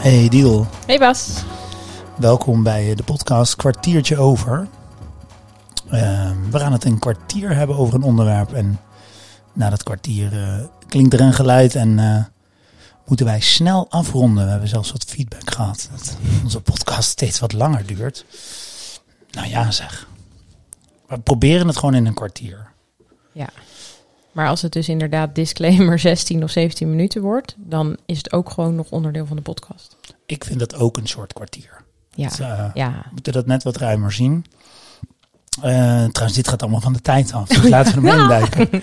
Hey Diel, Hey Bas. welkom bij de podcast Kwartiertje Over. Ehm, we gaan het een kwartier hebben over een onderwerp en na dat kwartier eh, klinkt er een geluid en eh, moeten wij snel afronden. We hebben zelfs wat feedback gehad dat onze podcast steeds wat langer duurt. Nou ja zeg, we proberen het gewoon in een kwartier. Ja. Maar als het dus inderdaad disclaimer 16 of 17 minuten wordt, dan is het ook gewoon nog onderdeel van de podcast. Ik vind dat ook een soort kwartier. Ja. Eh, Ja. We moeten dat net wat ruimer zien. Eh, trouwens, dit gaat allemaal van de tijd af. Dus laten we hem induiken.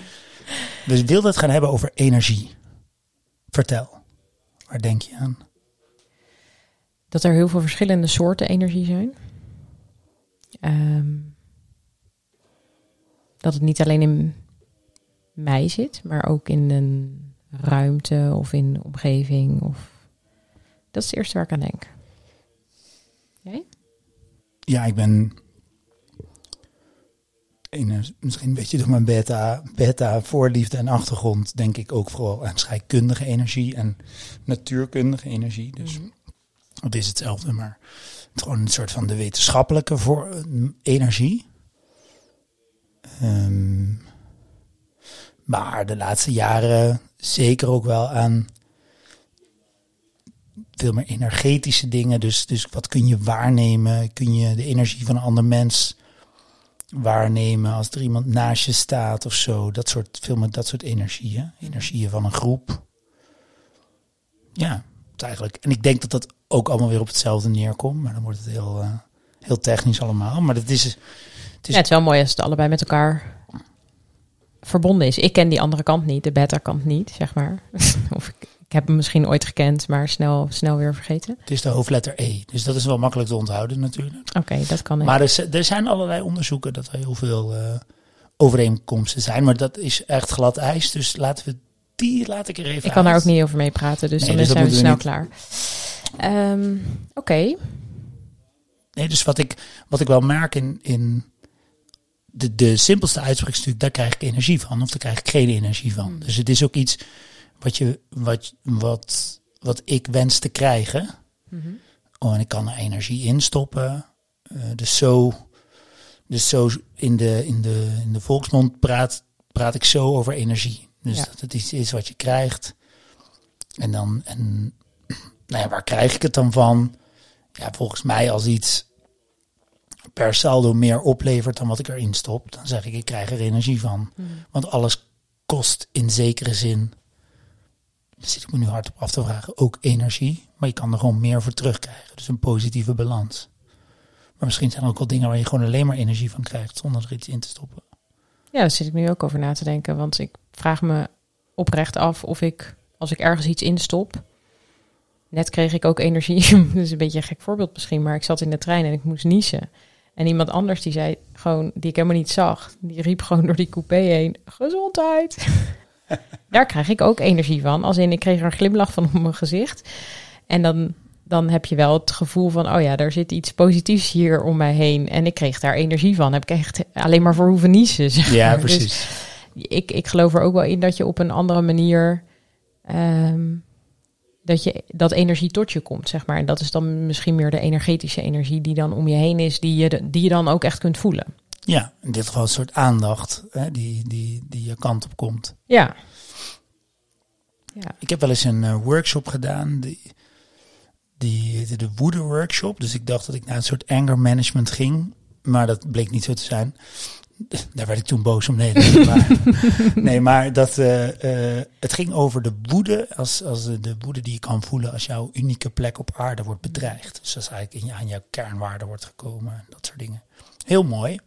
Dus wilde het gaan hebben over energie. Vertel. Waar denk je aan? Dat er heel veel verschillende soorten energie zijn. Ehm, dat het niet alleen in mij zit, maar ook in een ruimte of in de omgeving. Of... Dat is het eerste waar ik aan denk. Jij? Ja, ik ben... een- misschien een beetje door mijn beta, beta voorliefde en achtergrond... denk ik ook vooral aan scheikundige energie en natuurkundige energie. Dus het is hetzelfde, maar het gewoon een soort van de wetenschappelijke voor, energie. Ehm, maar de laatste jaren zeker ook wel aan veel meer energetische dingen. Dus, dus wat kun je waarnemen? Kun je de energie van een ander mens waarnemen als er iemand naast je staat of zo? Dat soort, veel meer dat soort energieën. Energieën van een groep. Ja, eigenlijk. En ik denk dat dat ook allemaal weer op hetzelfde neerkomt. Maar dan wordt het heel, eh, heel technisch allemaal. Maar dat is, het is het is wel mooi als het allebei met elkaar verbonden is. Ik ken die andere kant niet, de beta-kant niet, zeg maar. of ik, ik heb hem misschien ooit gekend, maar snel, snel weer vergeten. Het is de hoofdletter E. Dus dat is wel makkelijk te onthouden natuurlijk. Oké, dat kan. Maar er, er zijn allerlei onderzoeken dat er heel veel eh, overeenkomsten zijn. Maar dat is echt glad ijs. Dus laten we die, laat ik er even ik kan daar ook niet over mee praten, dus Nee, dan dus zijn we snel we klaar. Ehm, Oké, Nee, dus wat ik, wat ik wel merk in, in de, de simpelste uitspraak is natuurlijk, daar krijg ik energie van. Of daar krijg ik geen energie van. Hmm. Dus het is ook iets wat, je, wat, wat, wat ik wens te krijgen. Mhm. Oh, en ik kan er energie in stoppen. Eh, dus zo, dus zo in, de, in, de, in de volksmond praat, praat ik zo over energie. Dus Ja. dat het iets is wat je krijgt. En dan, en, nou ja, waar krijg ik het dan van? Ja, volgens mij als iets per saldo meer oplevert dan wat ik erin stop, dan zeg ik, ik krijg er energie van. Mhm. Want alles kost in zekere zin, daar zit ik me nu hard op af te vragen, ook energie. Maar je kan er gewoon meer voor terugkrijgen. Dus een positieve balans. Maar misschien zijn er ook wel dingen waar je gewoon alleen maar energie van krijgt zonder er iets in te stoppen. ja, daar zit ik nu ook over na te denken. Want ik vraag me oprecht af of ik, als ik ergens iets instop... Net kreeg ik ook energie. Dat is een beetje een gek voorbeeld misschien, maar ik zat in de trein en ik moest niezen. En iemand anders die zei gewoon, die ik helemaal niet zag, die riep gewoon door die coupé heen: gezondheid. Daar krijg ik ook energie van. Als in, ik kreeg er een glimlach van op mijn gezicht. En dan, dan heb je wel het gevoel van: oh ja, er zit iets positiefs hier om mij heen. En ik kreeg daar energie van. Heb ik echt alleen maar voor hoeven niezen. zeg Ja. Dus precies. ik, ik geloof er ook wel in dat je op een andere manier. ehm, dat, je, dat energie tot je komt, zeg maar. En dat is dan misschien meer de energetische energie die dan om je heen is, die je, die je dan ook echt kunt voelen. Ja, in dit geval een soort aandacht hè, die, die, die je kant op komt. Ja. Ja. Ik heb wel eens een eh, workshop gedaan. Die, die heette de woede workshop. Dus ik dacht dat ik naar een soort anger management ging. Maar dat bleek niet zo te zijn. Daar werd ik toen boos om. Nee, nee, maar, nee, maar dat, eh, eh, het ging over de woede. Als, als de, de woede die je kan voelen als jouw unieke plek op aarde wordt bedreigd. Dus als eigenlijk in aan jouw kernwaarde wordt gekomen. en Dat soort dingen. Heel mooi.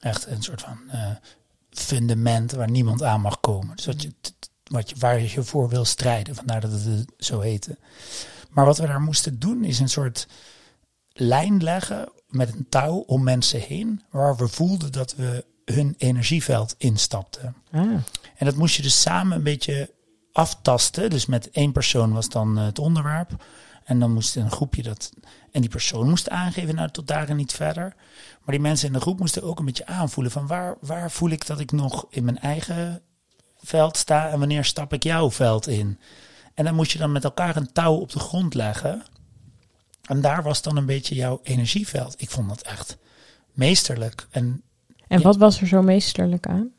Echt een soort van eh, fundament waar niemand aan mag komen. Dus wat je, wat waar je voor wil strijden. Vandaar dat het zo heette. Maar wat we daar moesten doen is een soort lijn leggen met een touw om mensen heen. Waar we voelden dat we hun energieveld instapten. Ah. En dat moest je dus samen een beetje aftasten. Dus met één persoon was dan eh, het onderwerp. En dan moest een groepje dat. En die persoon moest aangeven, nou tot daar en niet verder. Maar die mensen in de groep moesten ook een beetje aanvoelen van waar, waar voel ik dat ik nog in mijn eigen veld sta en wanneer stap ik jouw veld in. En dan moest je dan met elkaar een touw op de grond leggen. En daar was dan een beetje jouw energieveld. Ik vond dat echt meesterlijk. En En Ja. wat was er zo meesterlijk aan?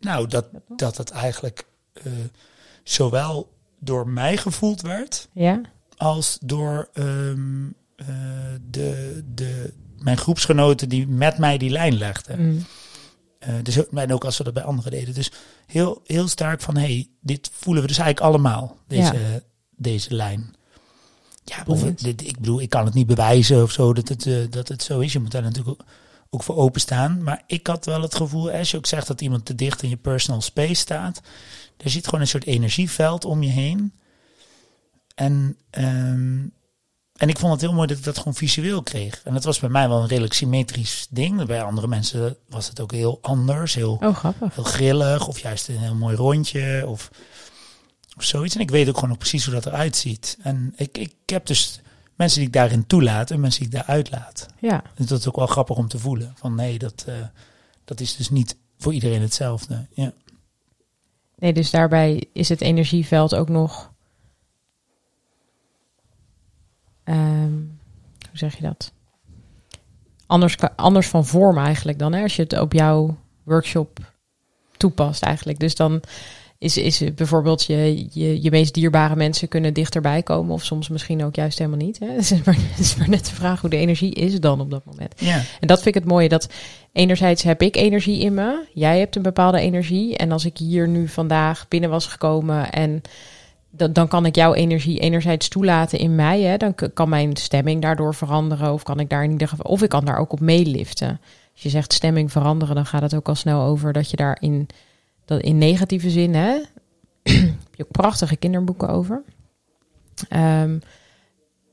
nou, dat, dat het eigenlijk eh, zowel door mij gevoeld werd, Ja? als door ehm, eh, de, de, mijn groepsgenoten die met mij die lijn legden. Mm. Dus, ook- en ook als we dat bij anderen deden. Dus heel, heel sterk van, hey, dit voelen we dus eigenlijk allemaal, deze, deze lijn. Ja, of dit, ik bedoel, ik kan het niet bewijzen of zo dat het, eh, dat het zo is. Je moet daar natuurlijk ook, ook voor openstaan. Maar ik had wel het gevoel, als je ook zegt dat iemand te dicht in je personal space staat, er zit gewoon een soort energieveld om je heen. En, ehm, en ik vond het heel mooi dat ik dat gewoon visueel kreeg. En dat was bij mij wel een redelijk symmetrisch ding. Bij andere mensen was het ook heel anders, heel, Oh, grappig. heel grillig. Of juist een heel mooi rondje of, of zoiets. En ik weet ook gewoon nog precies hoe dat eruit ziet. En ik, ik heb dus mensen die ik daarin toelaat en mensen die ik daaruit laat. Ja. Dus dat is ook wel grappig om te voelen. Van nee, dat, eh, dat is dus niet voor iedereen hetzelfde. Ja. Nee, dus daarbij is het energieveld ook nog. ehm, hoe zeg je dat? Anders, anders van vorm eigenlijk dan hè, als je het op jouw workshop toepast eigenlijk. Dus dan is, is bijvoorbeeld je, je, je meest dierbare mensen kunnen dichterbij komen. Of soms misschien ook juist helemaal niet. Hè? Het is maar, het is maar net de vraag hoe de energie is dan op dat moment. ja. En dat vind ik het mooie. Dat enerzijds heb ik energie in me. Jij hebt een bepaalde energie. En als ik hier nu vandaag binnen was gekomen en dan, dan kan ik jouw energie enerzijds toelaten in mij. Hè, dan kan mijn stemming daardoor veranderen. Of kan ik daar in ieder geval. Of ik kan daar ook op meeliften. Als je zegt stemming veranderen, dan gaat het ook al snel over dat je daar in, dat in negatieve zin. Hè, heb je ook prachtige kinderboeken over. Ehm,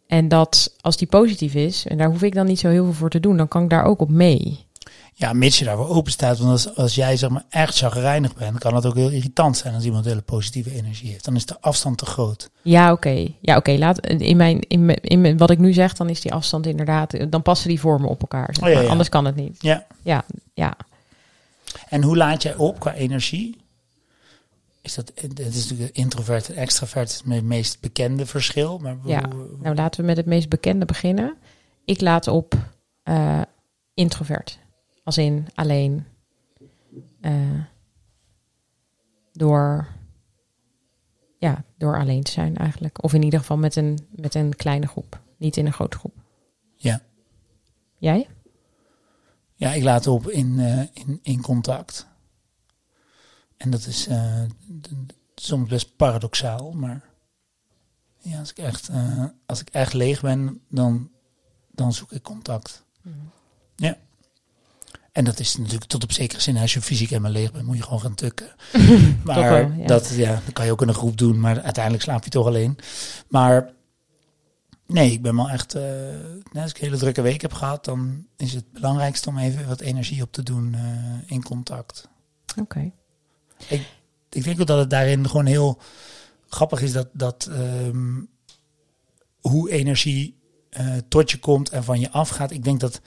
en dat als die positief is, en daar hoef ik dan niet zo heel veel voor te doen, dan kan ik daar ook op mee. Ja, mits je daarvoor open staat. Want als, als jij zeg maar echt chagrijnig bent, kan het ook heel irritant zijn als iemand hele positieve energie heeft. Dan is de afstand te groot. Ja, oké. Ja, oké. Laat in mijn, in mijn, in mijn, wat ik nu zeg, dan is die afstand inderdaad, dan passen die vormen op elkaar. zeg Oh, ja, maar. ja. Anders kan het niet. Ja. Ja, ja. En hoe laat jij op qua energie? Is dat, het is natuurlijk introvert en extravert het me- meest bekende verschil. Maar Ja. hoe- Nou, laten we met het meest bekende beginnen. Ik laat op eh, introvert. Als in alleen. eh, door. Ja, door alleen te zijn eigenlijk. Of in ieder geval met een, met een kleine groep. Niet in een grote groep. Ja. Jij? Ja, ik laat op in, eh, in, in contact. En dat is eh, soms best paradoxaal, maar ja, als ik echt, eh, als ik echt leeg ben, dan, dan zoek ik contact. Ja. En dat is natuurlijk tot op zekere zin, als je fysiek helemaal leeg bent, moet je gewoon gaan tukken. maar wel, ja. dat, ja, dat kan je ook in een groep doen, maar uiteindelijk slaap je toch alleen. Maar nee, ik ben wel echt, eh, nou, als ik een hele drukke week heb gehad, dan is het belangrijkste om even wat energie op te doen eh, in contact. Oké. Ik denk ook dat het daarin gewoon heel grappig is dat, dat ehm, hoe energie eh, tot je komt en van je afgaat. Ik denk dat,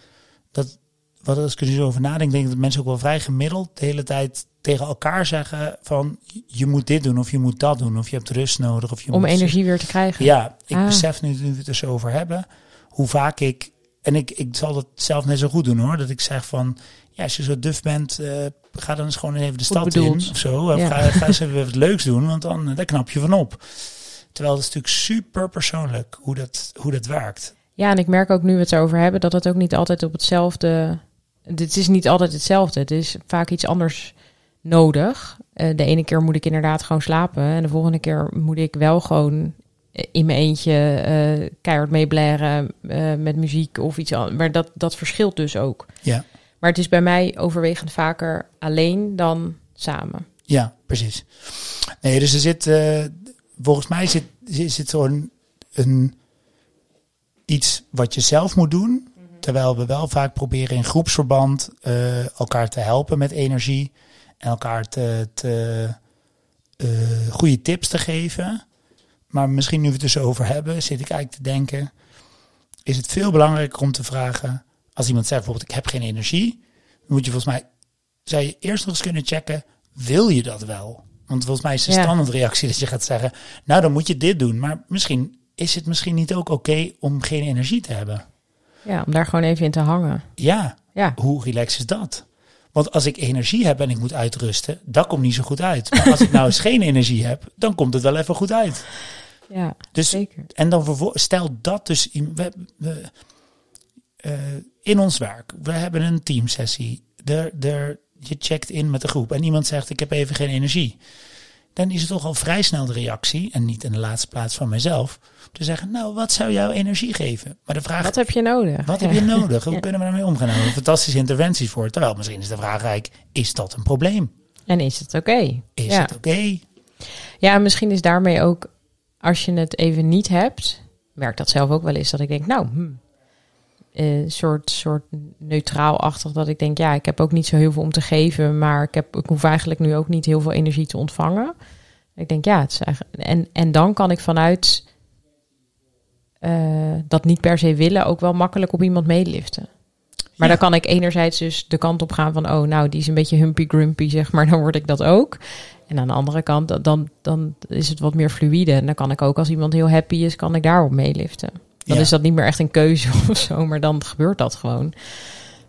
dat wat als ik er nu zo over nadenk, denk ik dat mensen ook wel vrij gemiddeld de hele tijd tegen elkaar zeggen van je moet dit doen of je moet dat doen of je hebt rust nodig of je Om moet energie weer te krijgen. Ja, ik Ah. besef nu, nu we het er zo over hebben, hoe vaak ik, en ik, ik zal dat zelf net zo goed doen hoor, dat ik zeg van, ja, als je zo duf bent, eh, ga dan eens gewoon even de stad in of zo. Of ga, ga eens even wat leuks doen, want dan daar knap je van op. Terwijl het is natuurlijk super persoonlijk hoe dat, hoe dat werkt. Ja, en ik merk ook nu we het erover hebben dat het ook niet altijd op hetzelfde. Dit is niet altijd hetzelfde. Het is vaak iets anders nodig. Eh, de ene keer moet ik inderdaad gewoon slapen. En de volgende keer moet ik wel gewoon eh, in mijn eentje eh, keihard meeblaren eh, met muziek of iets anders. Maar dat, dat verschilt dus ook. Ja, Maar het is bij mij overwegend vaker alleen dan samen. ja, precies. Nee, dus er zit, volgens mij zit, zit, zit zo'n een, iets wat je zelf moet doen. Terwijl we wel vaak proberen in groepsverband eh, elkaar te helpen met energie. En elkaar te, te eh, goede tips te geven. Maar misschien nu we het er zo over hebben, zit ik eigenlijk te denken. Is het veel belangrijker om te vragen. Als iemand zegt bijvoorbeeld ik heb geen energie. Dan moet je volgens mij, zou je eerst nog eens kunnen checken. Wil je dat wel? Want volgens mij is de Ja. standaardreactie dat je gaat zeggen. Nou dan moet je dit doen. Maar misschien is het misschien niet ook oké om geen energie te hebben? Ja, om daar gewoon even in te hangen. Ja, Ja, hoe relaxed is dat? Want als ik energie heb en ik moet uitrusten, dat komt niet zo goed uit. Maar als ik nou eens geen energie heb, dan komt het wel even goed uit. ja Dus zeker. En dan stel dat dus in, we, we, eh, in ons werk. We hebben een teamsessie. Er, er, je checkt in met de groep en iemand zegt ik heb even geen energie. Dan is het toch al vrij snel de reactie, en niet in de laatste plaats van mijzelf, te zeggen, nou, wat zou jouw energie geven? Maar de vraag, Wat heb je nodig? wat Ja. heb je nodig? Hoe Ja. kunnen we daarmee omgaan? Daar hebben we fantastische interventies voor. Terwijl misschien is de vraag eigenlijk, is dat een probleem? En is het oké? Is ja. het oké? Ja, en misschien is daarmee ook, als je het even niet hebt, merk dat zelf ook wel eens, dat ik denk, nou, hm, eh, soort, soort neutraal-achtig, dat ik denk, ja, ik heb ook niet zo heel veel om te geven, maar ik, heb, ik hoef eigenlijk nu ook niet heel veel energie te ontvangen. Ik denk, ja, het is eigenlijk, en, en dan kan ik vanuit eh, dat niet per se willen ook wel makkelijk op iemand meeliften. Maar Ja. dan kan ik enerzijds dus de kant op gaan van, oh, nou, die is een beetje humpy-grumpy, zeg maar, dan word ik dat ook. En aan de andere kant, dan- dan, dan is het wat meer fluïde. En dan kan ik ook als iemand heel happy is, kan ik daarop meeliften. Dan Ja. is dat niet meer echt een keuze of zo, maar dan gebeurt dat gewoon.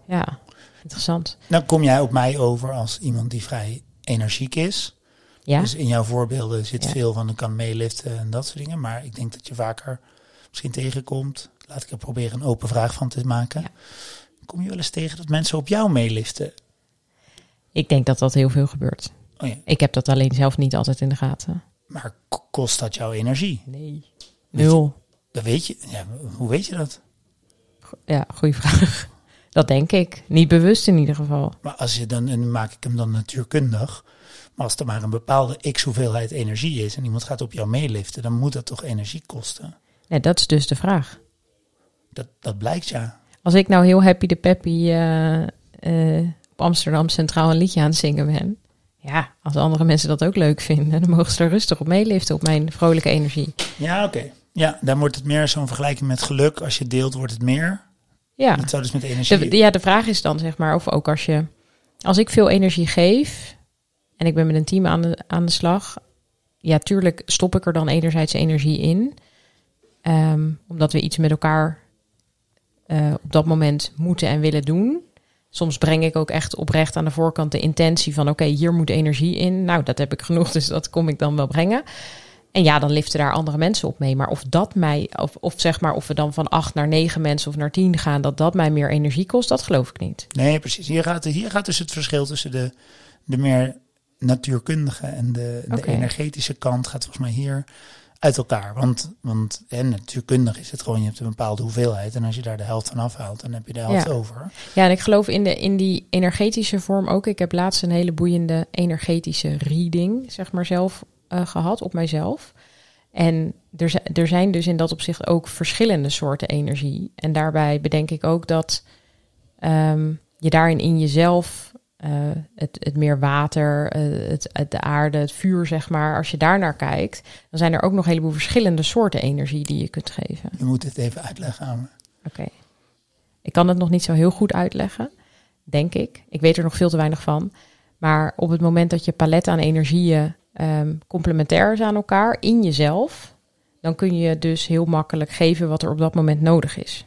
Ja, interessant. Dan kom jij op mij over als iemand die vrij energiek is. Ja, Dus in jouw voorbeelden zit Ja. veel van ik kan meeliften en dat soort dingen. Maar ik denk dat je vaker misschien tegenkomt. Laat ik er proberen een open vraag van te maken. Ja. Kom je wel eens tegen dat mensen op jou meeliften? ik denk dat dat heel veel gebeurt. Oh ja, Ik heb dat alleen zelf niet altijd in de gaten. maar kost dat jouw energie? Nee. Nul. Dat weet je. Ja, hoe weet je dat? Ja, goede vraag. Dat denk ik. Niet bewust in ieder geval. Maar als je dan, en maak ik hem dan natuurkundig. Maar als er maar een bepaalde x hoeveelheid energie is en iemand gaat op jou meeliften, dan moet dat toch energie kosten? Nee, dat is dus de vraag. Dat, dat blijkt ja. Als ik nou heel happy de peppy eh, eh, op Amsterdam Centraal een liedje aan het zingen ben. Ja, als andere mensen dat ook leuk vinden, dan mogen ze er rustig op meeliften op mijn vrolijke energie. Ja, oké. Ja, dan wordt het meer zo'n vergelijking met geluk. Als je deelt, wordt het meer. Ja. Dat zou dus met energie. De, ja, de vraag is dan zeg maar, of ook als je, als ik veel energie geef en ik ben met een team aan de, aan de slag, ja, tuurlijk stop ik er dan enerzijds energie in, Ehm, omdat we iets met elkaar eh, op dat moment moeten en willen doen. Soms breng ik ook echt oprecht aan de voorkant de intentie van, oké, hier moet energie in. Nou, dat heb ik genoeg, dus dat kom ik dan wel brengen. En ja, dan liften daar andere mensen op mee. Maar of dat mij, of, of zeg maar, of we dan van acht naar negen mensen of naar tien gaan, dat dat mij meer energie kost, dat geloof ik niet. Nee, precies. Hier gaat, hier gaat dus het verschil tussen de, de meer natuurkundige en de, de energetische kant gaat volgens mij hier uit elkaar. Want, want en natuurkundig is het gewoon, je hebt een bepaalde hoeveelheid. En als je daar de helft van afhaalt, dan heb je de helft Ja. over. Ja, en ik geloof in, de, in die energetische vorm ook. Ik heb laatst een hele boeiende energetische reading, zeg maar, zelf eh, gehad op mijzelf. En er, er zijn dus in dat opzicht ook verschillende soorten energie. En daarbij bedenk ik ook dat ehm, je daarin in jezelf eh, het, het meer water, eh, het, het, de aarde, het vuur, zeg maar. Als je daar naar kijkt, dan zijn er ook nog een heleboel verschillende soorten energie die je kunt geven. Je moet het even uitleggen aan me. Oké. Ik kan het nog niet zo heel goed uitleggen, denk ik. Ik weet er nog veel te weinig van. Maar op het moment dat je palet aan energieën ehm, complementair is aan elkaar in jezelf, dan kun je dus heel makkelijk geven wat er op dat moment nodig is.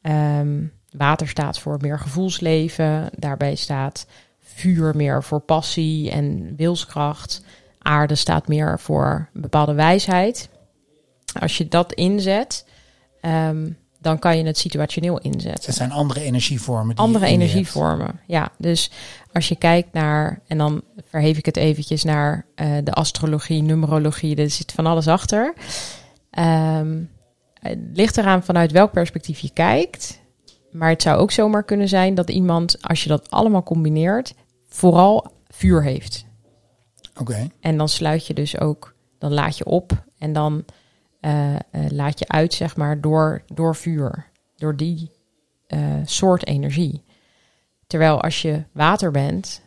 Ehm, water staat voor meer gevoelsleven. Daarbij staat vuur meer voor passie en wilskracht. Aarde staat meer voor bepaalde wijsheid. Als je dat inzet, ehm, dan kan je het situationeel inzetten. Het zijn andere energievormen. Die Andere energievormen. Ja, dus als je kijkt naar, en dan verheef ik het eventjes naar eh, de astrologie, numerologie, er zit van alles achter. Ehm, het ligt eraan vanuit welk perspectief je kijkt. Maar het zou ook zomaar kunnen zijn dat iemand, als je dat allemaal combineert, vooral vuur heeft. Oké. En dan sluit je dus ook, dan laat je op en dan eh, eh, laat je uit, zeg maar, door, door vuur. Door die eh, soort energie. Terwijl als je water bent,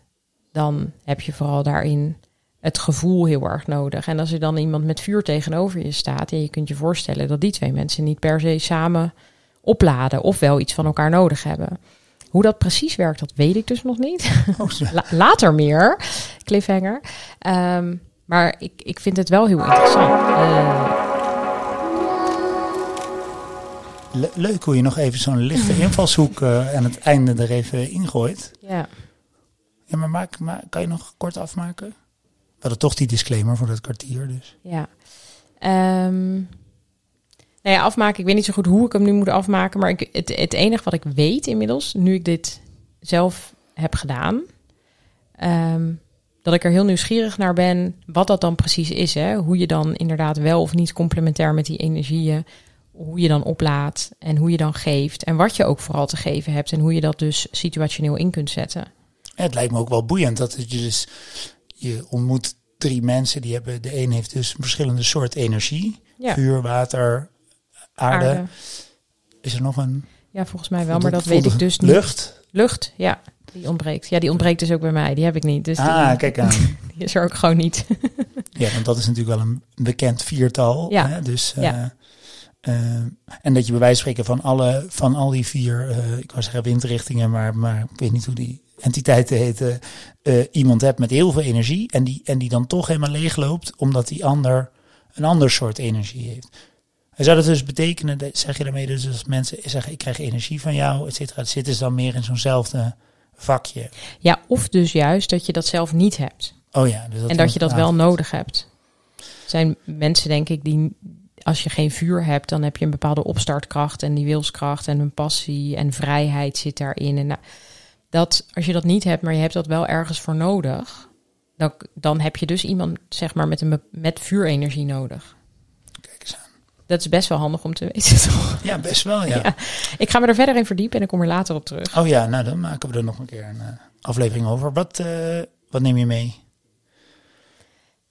dan heb je vooral daarin het gevoel heel erg nodig. En als er dan iemand met vuur tegenover je staat, en je kunt je voorstellen dat die twee mensen niet per se samen opladen of wel iets van elkaar nodig hebben. Hoe dat precies werkt, dat weet ik dus nog niet. Oh. La- later meer, cliffhanger. Ehm, maar ik, ik vind het wel heel interessant. Le- leuk hoe je nog even zo'n lichte invalshoek eh, aan het einde er even ingooit. Ja. Ja, maar maak, ma- kan je nog kort afmaken? We hadden toch die disclaimer voor dat kwartier, dus. Ja. Ehm, nou ja, afmaken. Ik weet niet zo goed hoe ik hem nu moet afmaken. Maar ik, het, het enige wat ik weet inmiddels, nu ik dit zelf heb gedaan, ehm, dat ik er heel nieuwsgierig naar ben wat dat dan precies is. Hè? Hoe je dan inderdaad wel of niet complementair met die energieën, hoe je dan oplaadt en hoe je dan geeft. En wat je ook vooral te geven hebt en hoe je dat dus situationeel in kunt zetten. Ja, het lijkt me ook wel boeiend dat je dus... Je ontmoet drie mensen, die hebben... De een heeft dus een verschillende soort energie. Ja, Vuur, water, aarde. aarde. Is er nog een... Ja, volgens mij wel, maar dat weet ik dus niet. Lucht? Lucht, ja. Die ontbreekt. Ja, die ontbreekt dus ook bij mij. Die heb ik niet. Dus Ah, die, kijk aan. die is er ook gewoon niet. Ja, want dat is natuurlijk wel een bekend viertal. Ja. Hè? Dus, eh, Ja. Eh, en dat je bij wijze van spreken van, alle, van al die vier, eh, ik wou zeggen windrichtingen, maar, maar ik weet niet hoe die entiteiten heten, eh, iemand hebt met heel veel energie en die, en die dan toch helemaal leegloopt, omdat die ander een ander soort energie heeft. En zou dat dus betekenen, dat- zeg je daarmee dus als mensen zeggen, ik krijg energie van jou, et cetera, zitten ze dan meer in zo'nzelfde vakje? Ja, of dus juist dat je dat zelf niet hebt. Oh ja. Dus en dat je dat wel nodig hebt. Er zijn mensen, denk ik, die als je geen vuur hebt, dan heb je een bepaalde opstartkracht en die wilskracht en een passie en vrijheid zit daarin. En nou, dat, als je dat niet hebt, maar je hebt dat wel ergens voor nodig, dan, dan heb je dus iemand zeg maar met, een, met vuurenergie nodig. Kijk eens aan. Dat is best wel handig om te weten, toch? Ja, best wel, ja. Ja. Ik ga me er verder in verdiepen en ik kom er later op terug. Oh ja, nou dan maken we er nog een keer een eh, aflevering over. Wat, eh, wat neem je mee?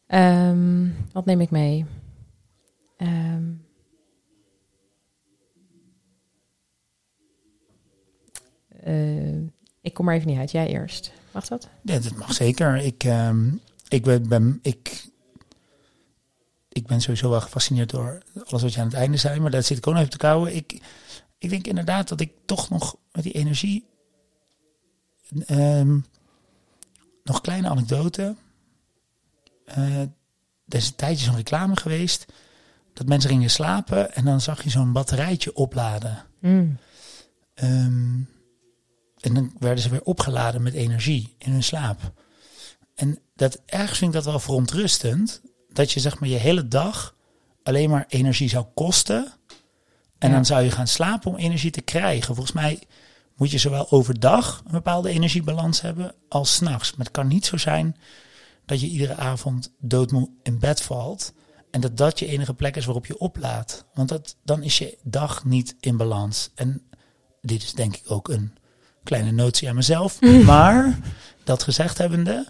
Ehm, wat neem ik mee? Ehm, eh, ik kom er even niet uit. Jij eerst. Mag dat? Ja, dat mag zeker. Ik, ehm, ik, ben, ik, ik ben sowieso wel gefascineerd door alles wat je aan het einde zei, maar daar zit ik ook nog even te kouwen. Ik, ik denk inderdaad dat ik toch nog met die energie. ehm, nog kleine anekdote. Eh, er is een tijdje zo'n reclame geweest. Dat mensen gingen slapen en dan zag je zo'n batterijtje opladen. Mm. Ehm, en dan werden ze weer opgeladen met energie in hun slaap. En dat ergens vind ik dat wel verontrustend. Dat je zeg maar je hele dag alleen maar energie zou kosten. En Ja. dan zou je gaan slapen om energie te krijgen. Volgens mij moet je zowel overdag een bepaalde energiebalans hebben als s'nachts. Maar het kan niet zo zijn dat je iedere avond doodmoe in bed valt. En dat dat je enige plek is waarop je oplaadt. Want dat, dan is je dag niet in balans. En dit is denk ik ook een kleine notie aan mezelf. Maar dat gezegd hebbende,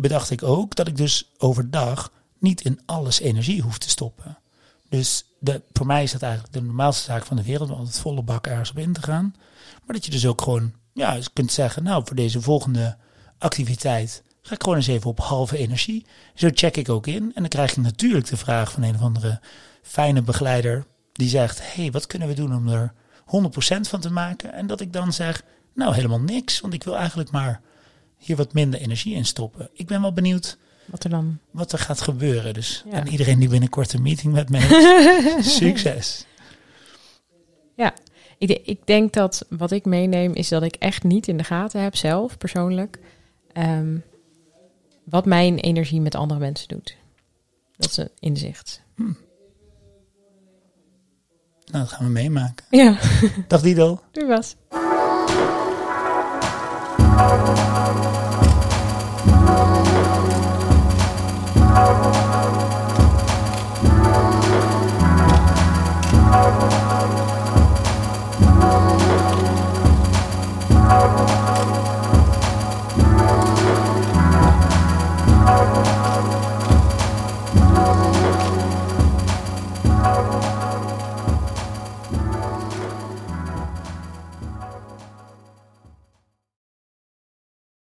bedacht ik ook dat ik dus overdag niet in alles energie hoef te stoppen. Dus de, voor mij is dat eigenlijk de normaalste zaak van de wereld om altijd volle bak ergens op in te gaan. Maar dat je dus ook gewoon ja, kunt zeggen, nou voor deze volgende activiteit ga ik gewoon eens even op halve energie. Zo check ik ook in. En dan krijg ik natuurlijk de vraag van een of andere fijne begeleider die zegt, hey, wat kunnen we doen om er 100% van te maken? En dat ik dan zeg, nou helemaal niks, want ik wil eigenlijk maar hier wat minder energie in stoppen. Ik ben wel benieuwd Wat er dan? wat er gaat gebeuren. Dus Ja. en iedereen die binnenkort een meeting met me heeft, succes. Ja, ik, de- ik denk dat wat ik meeneem is dat ik echt niet in de gaten heb zelf, persoonlijk, ehm, wat mijn energie met andere mensen doet. Dat is een inzicht. Nou, dat gaan we meemaken. Ja, Dag Dido. nu was.